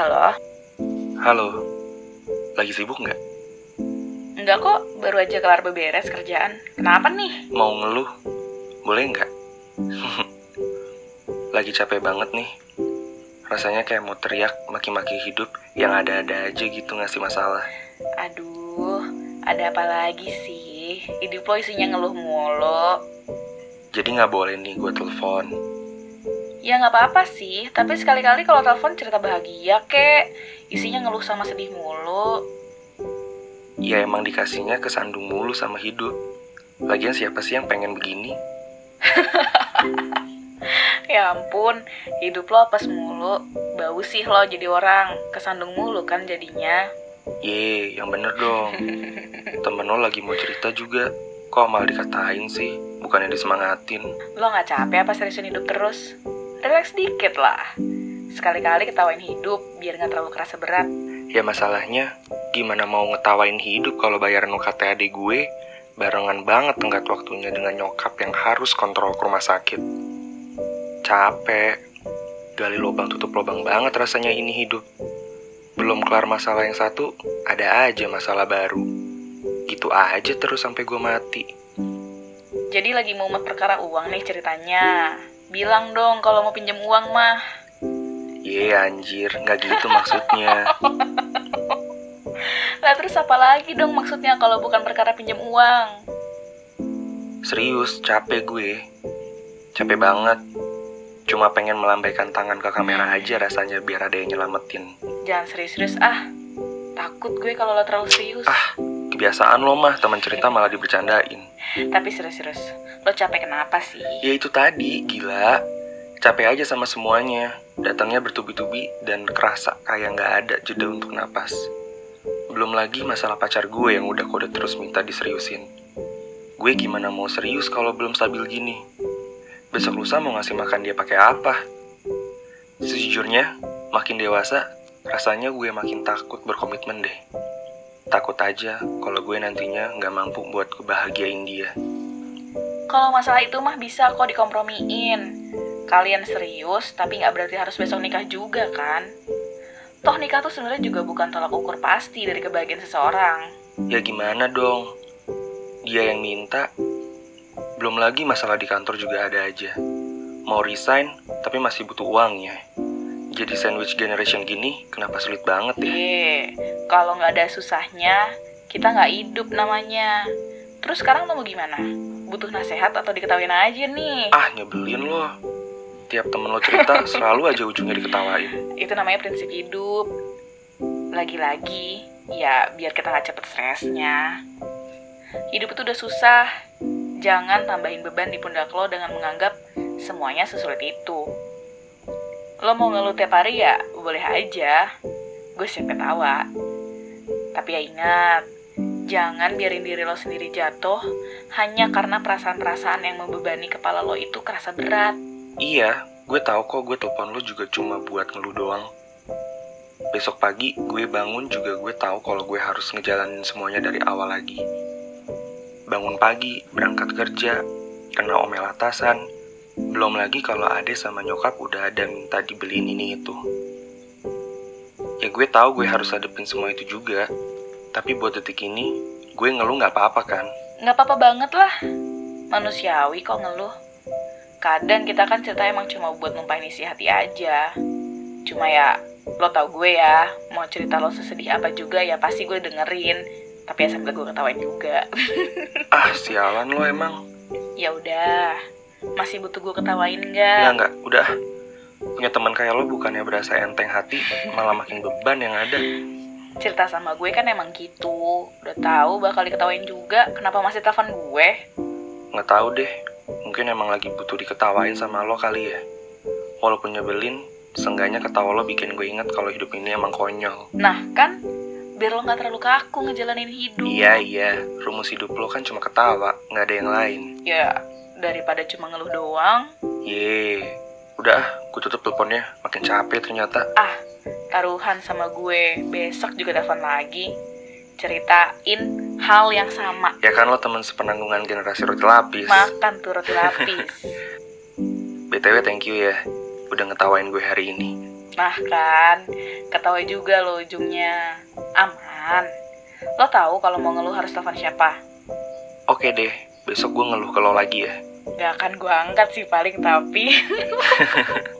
Halo? Halo, lagi sibuk nggak? Enggak kok, baru aja kelar beberes kerjaan. Kenapa nih? Mau ngeluh? Boleh nggak? lagi capek banget nih. Rasanya kayak mau teriak maki-maki hidup yang ada-ada aja gitu ngasih masalah. Aduh, ada apa lagi sih? Hidup lo isinya ngeluh mulu. Jadi nggak boleh nih gue telepon. Ya nggak apa-apa sih, tapi sekali-kali kalau telepon cerita bahagia kek. Isinya ngeluh sama sedih mulu. Ya emang dikasihnya kesandung mulu sama hidup. Lagian siapa sih yang pengen begini? Ya ampun, hidup lo apes mulu. Bau sih lo jadi orang, kesandung mulu kan jadinya. Ye, yang bener dong. Temen lo lagi mau cerita juga. Kok malah dikatain sih? Bukannya disemangatin. Lo nggak capek apa seriusin hidup terus? Relax dikit lah. Sekali-kali ketawain hidup biar nggak terlalu kerasa berat. Ya masalahnya, gimana mau ngetawain hidup kalau bayaran UKT adik gue barengan banget tenggat waktunya dengan nyokap yang harus kontrol ke rumah sakit. Capek, gali lubang tutup lubang banget rasanya ini hidup. Belum kelar masalah yang satu, ada aja masalah baru. Gitu aja terus sampai gue mati. Jadi lagi mau perkara uang nih ceritanya. Bilang dong kalau mau pinjam uang mah. Ye anjir, nggak gitu maksudnya. Lah terus apa lagi dong maksudnya kalau bukan perkara pinjam uang? Serius, capek gue. Capek banget. Cuma pengen melambaikan tangan ke kamera aja rasanya biar ada yang nyelamatin. Jangan serius-serius ah. Takut gue kalau lo terlalu serius. Ah, kebiasaan lo mah teman cerita malah dibercandain. Tapi serius-serius, lo capek kenapa sih? Ya itu tadi, gila. Capek aja sama semuanya. Datangnya bertubi-tubi dan kerasa kayak nggak ada jeda untuk napas. Belum lagi masalah pacar gue yang udah kode terus minta diseriusin. Gue gimana mau serius kalau belum stabil gini? Besok lusa mau ngasih makan dia pakai apa? Sejujurnya, makin dewasa, rasanya gue makin takut berkomitmen deh. Takut aja kalau gue nantinya nggak mampu buat kebahagiain dia. Kalau masalah itu mah bisa kok dikompromiin. Kalian serius, tapi nggak berarti harus besok nikah juga kan? Toh nikah tuh sebenarnya juga bukan tolak ukur pasti dari kebahagiaan seseorang. Ya gimana dong? Dia yang minta. Belum lagi masalah di kantor juga ada aja. Mau resign, tapi masih butuh uangnya. Jadi sandwich generation gini, kenapa sulit banget ya? Eh, kalau nggak ada susahnya, kita nggak hidup namanya. Terus sekarang lo mau gimana? Butuh nasihat atau diketawain aja nih? Ah, nyebelin lo. Tiap temen lo cerita, selalu aja ujungnya diketawain. Itu namanya prinsip hidup. Lagi-lagi, ya biar kita nggak cepet stresnya. Hidup itu udah susah. Jangan tambahin beban di pundak lo dengan menganggap semuanya sesulit itu. Lo mau ngeluh tiap hari ya, boleh aja. Gue siap ketawa. Tapi ya ingat, jangan biarin diri lo sendiri jatuh hanya karena perasaan-perasaan yang membebani kepala lo itu kerasa berat. Iya, gue tahu kok gue telepon lo juga cuma buat ngeluh doang. Besok pagi gue bangun juga gue tahu kalau gue harus ngejalanin semuanya dari awal lagi. Bangun pagi, berangkat kerja, kena omel atasan, belum lagi kalau ade sama nyokap udah ada minta dibeliin ini itu. Ya gue tahu gue harus hadepin semua itu juga. Tapi buat detik ini, gue ngeluh nggak apa-apa kan? Nggak apa-apa banget lah. Manusiawi kok ngeluh. Kadang kita kan cerita emang cuma buat numpahin isi hati aja. Cuma ya, lo tau gue ya, mau cerita lo sesedih apa juga ya pasti gue dengerin. Tapi ya sambil gue ketawain juga. Ah, sialan lo emang. ya udah, masih butuh gue ketawain Nggak, nggak? nggak, udah. Punya teman kayak lo bukannya berasa enteng hati, malah makin beban yang ada. Cerita sama gue kan emang gitu. Udah tahu bakal diketawain juga. Kenapa masih telepon gue? Nggak tahu deh, mungkin emang lagi butuh diketawain sama lo kali ya. Walaupun nyebelin, seenggaknya ketawa lo bikin gue inget kalau hidup ini emang konyol. Nah kan, biar lo nggak terlalu kaku ngejalanin hidup. Iya, iya, rumus hidup lo kan cuma ketawa, nggak ada yang lain. Ya, daripada cuma ngeluh doang. Ye, udah, gue tutup teleponnya, makin capek ternyata. Ah, taruhan sama gue. Besok juga telepon lagi. Ceritain hal yang sama. Ya kan lo temen sepenanggungan generasi roti lapis. Makan tuh roti lapis. BTW thank you ya, udah ngetawain gue hari ini. Nah kan, ketawa juga lo ujungnya. Aman. Lo tahu kalau mau ngeluh harus telepon siapa? Oke deh, besok gue ngeluh ke lo lagi ya. Gak akan gue angkat sih paling tapi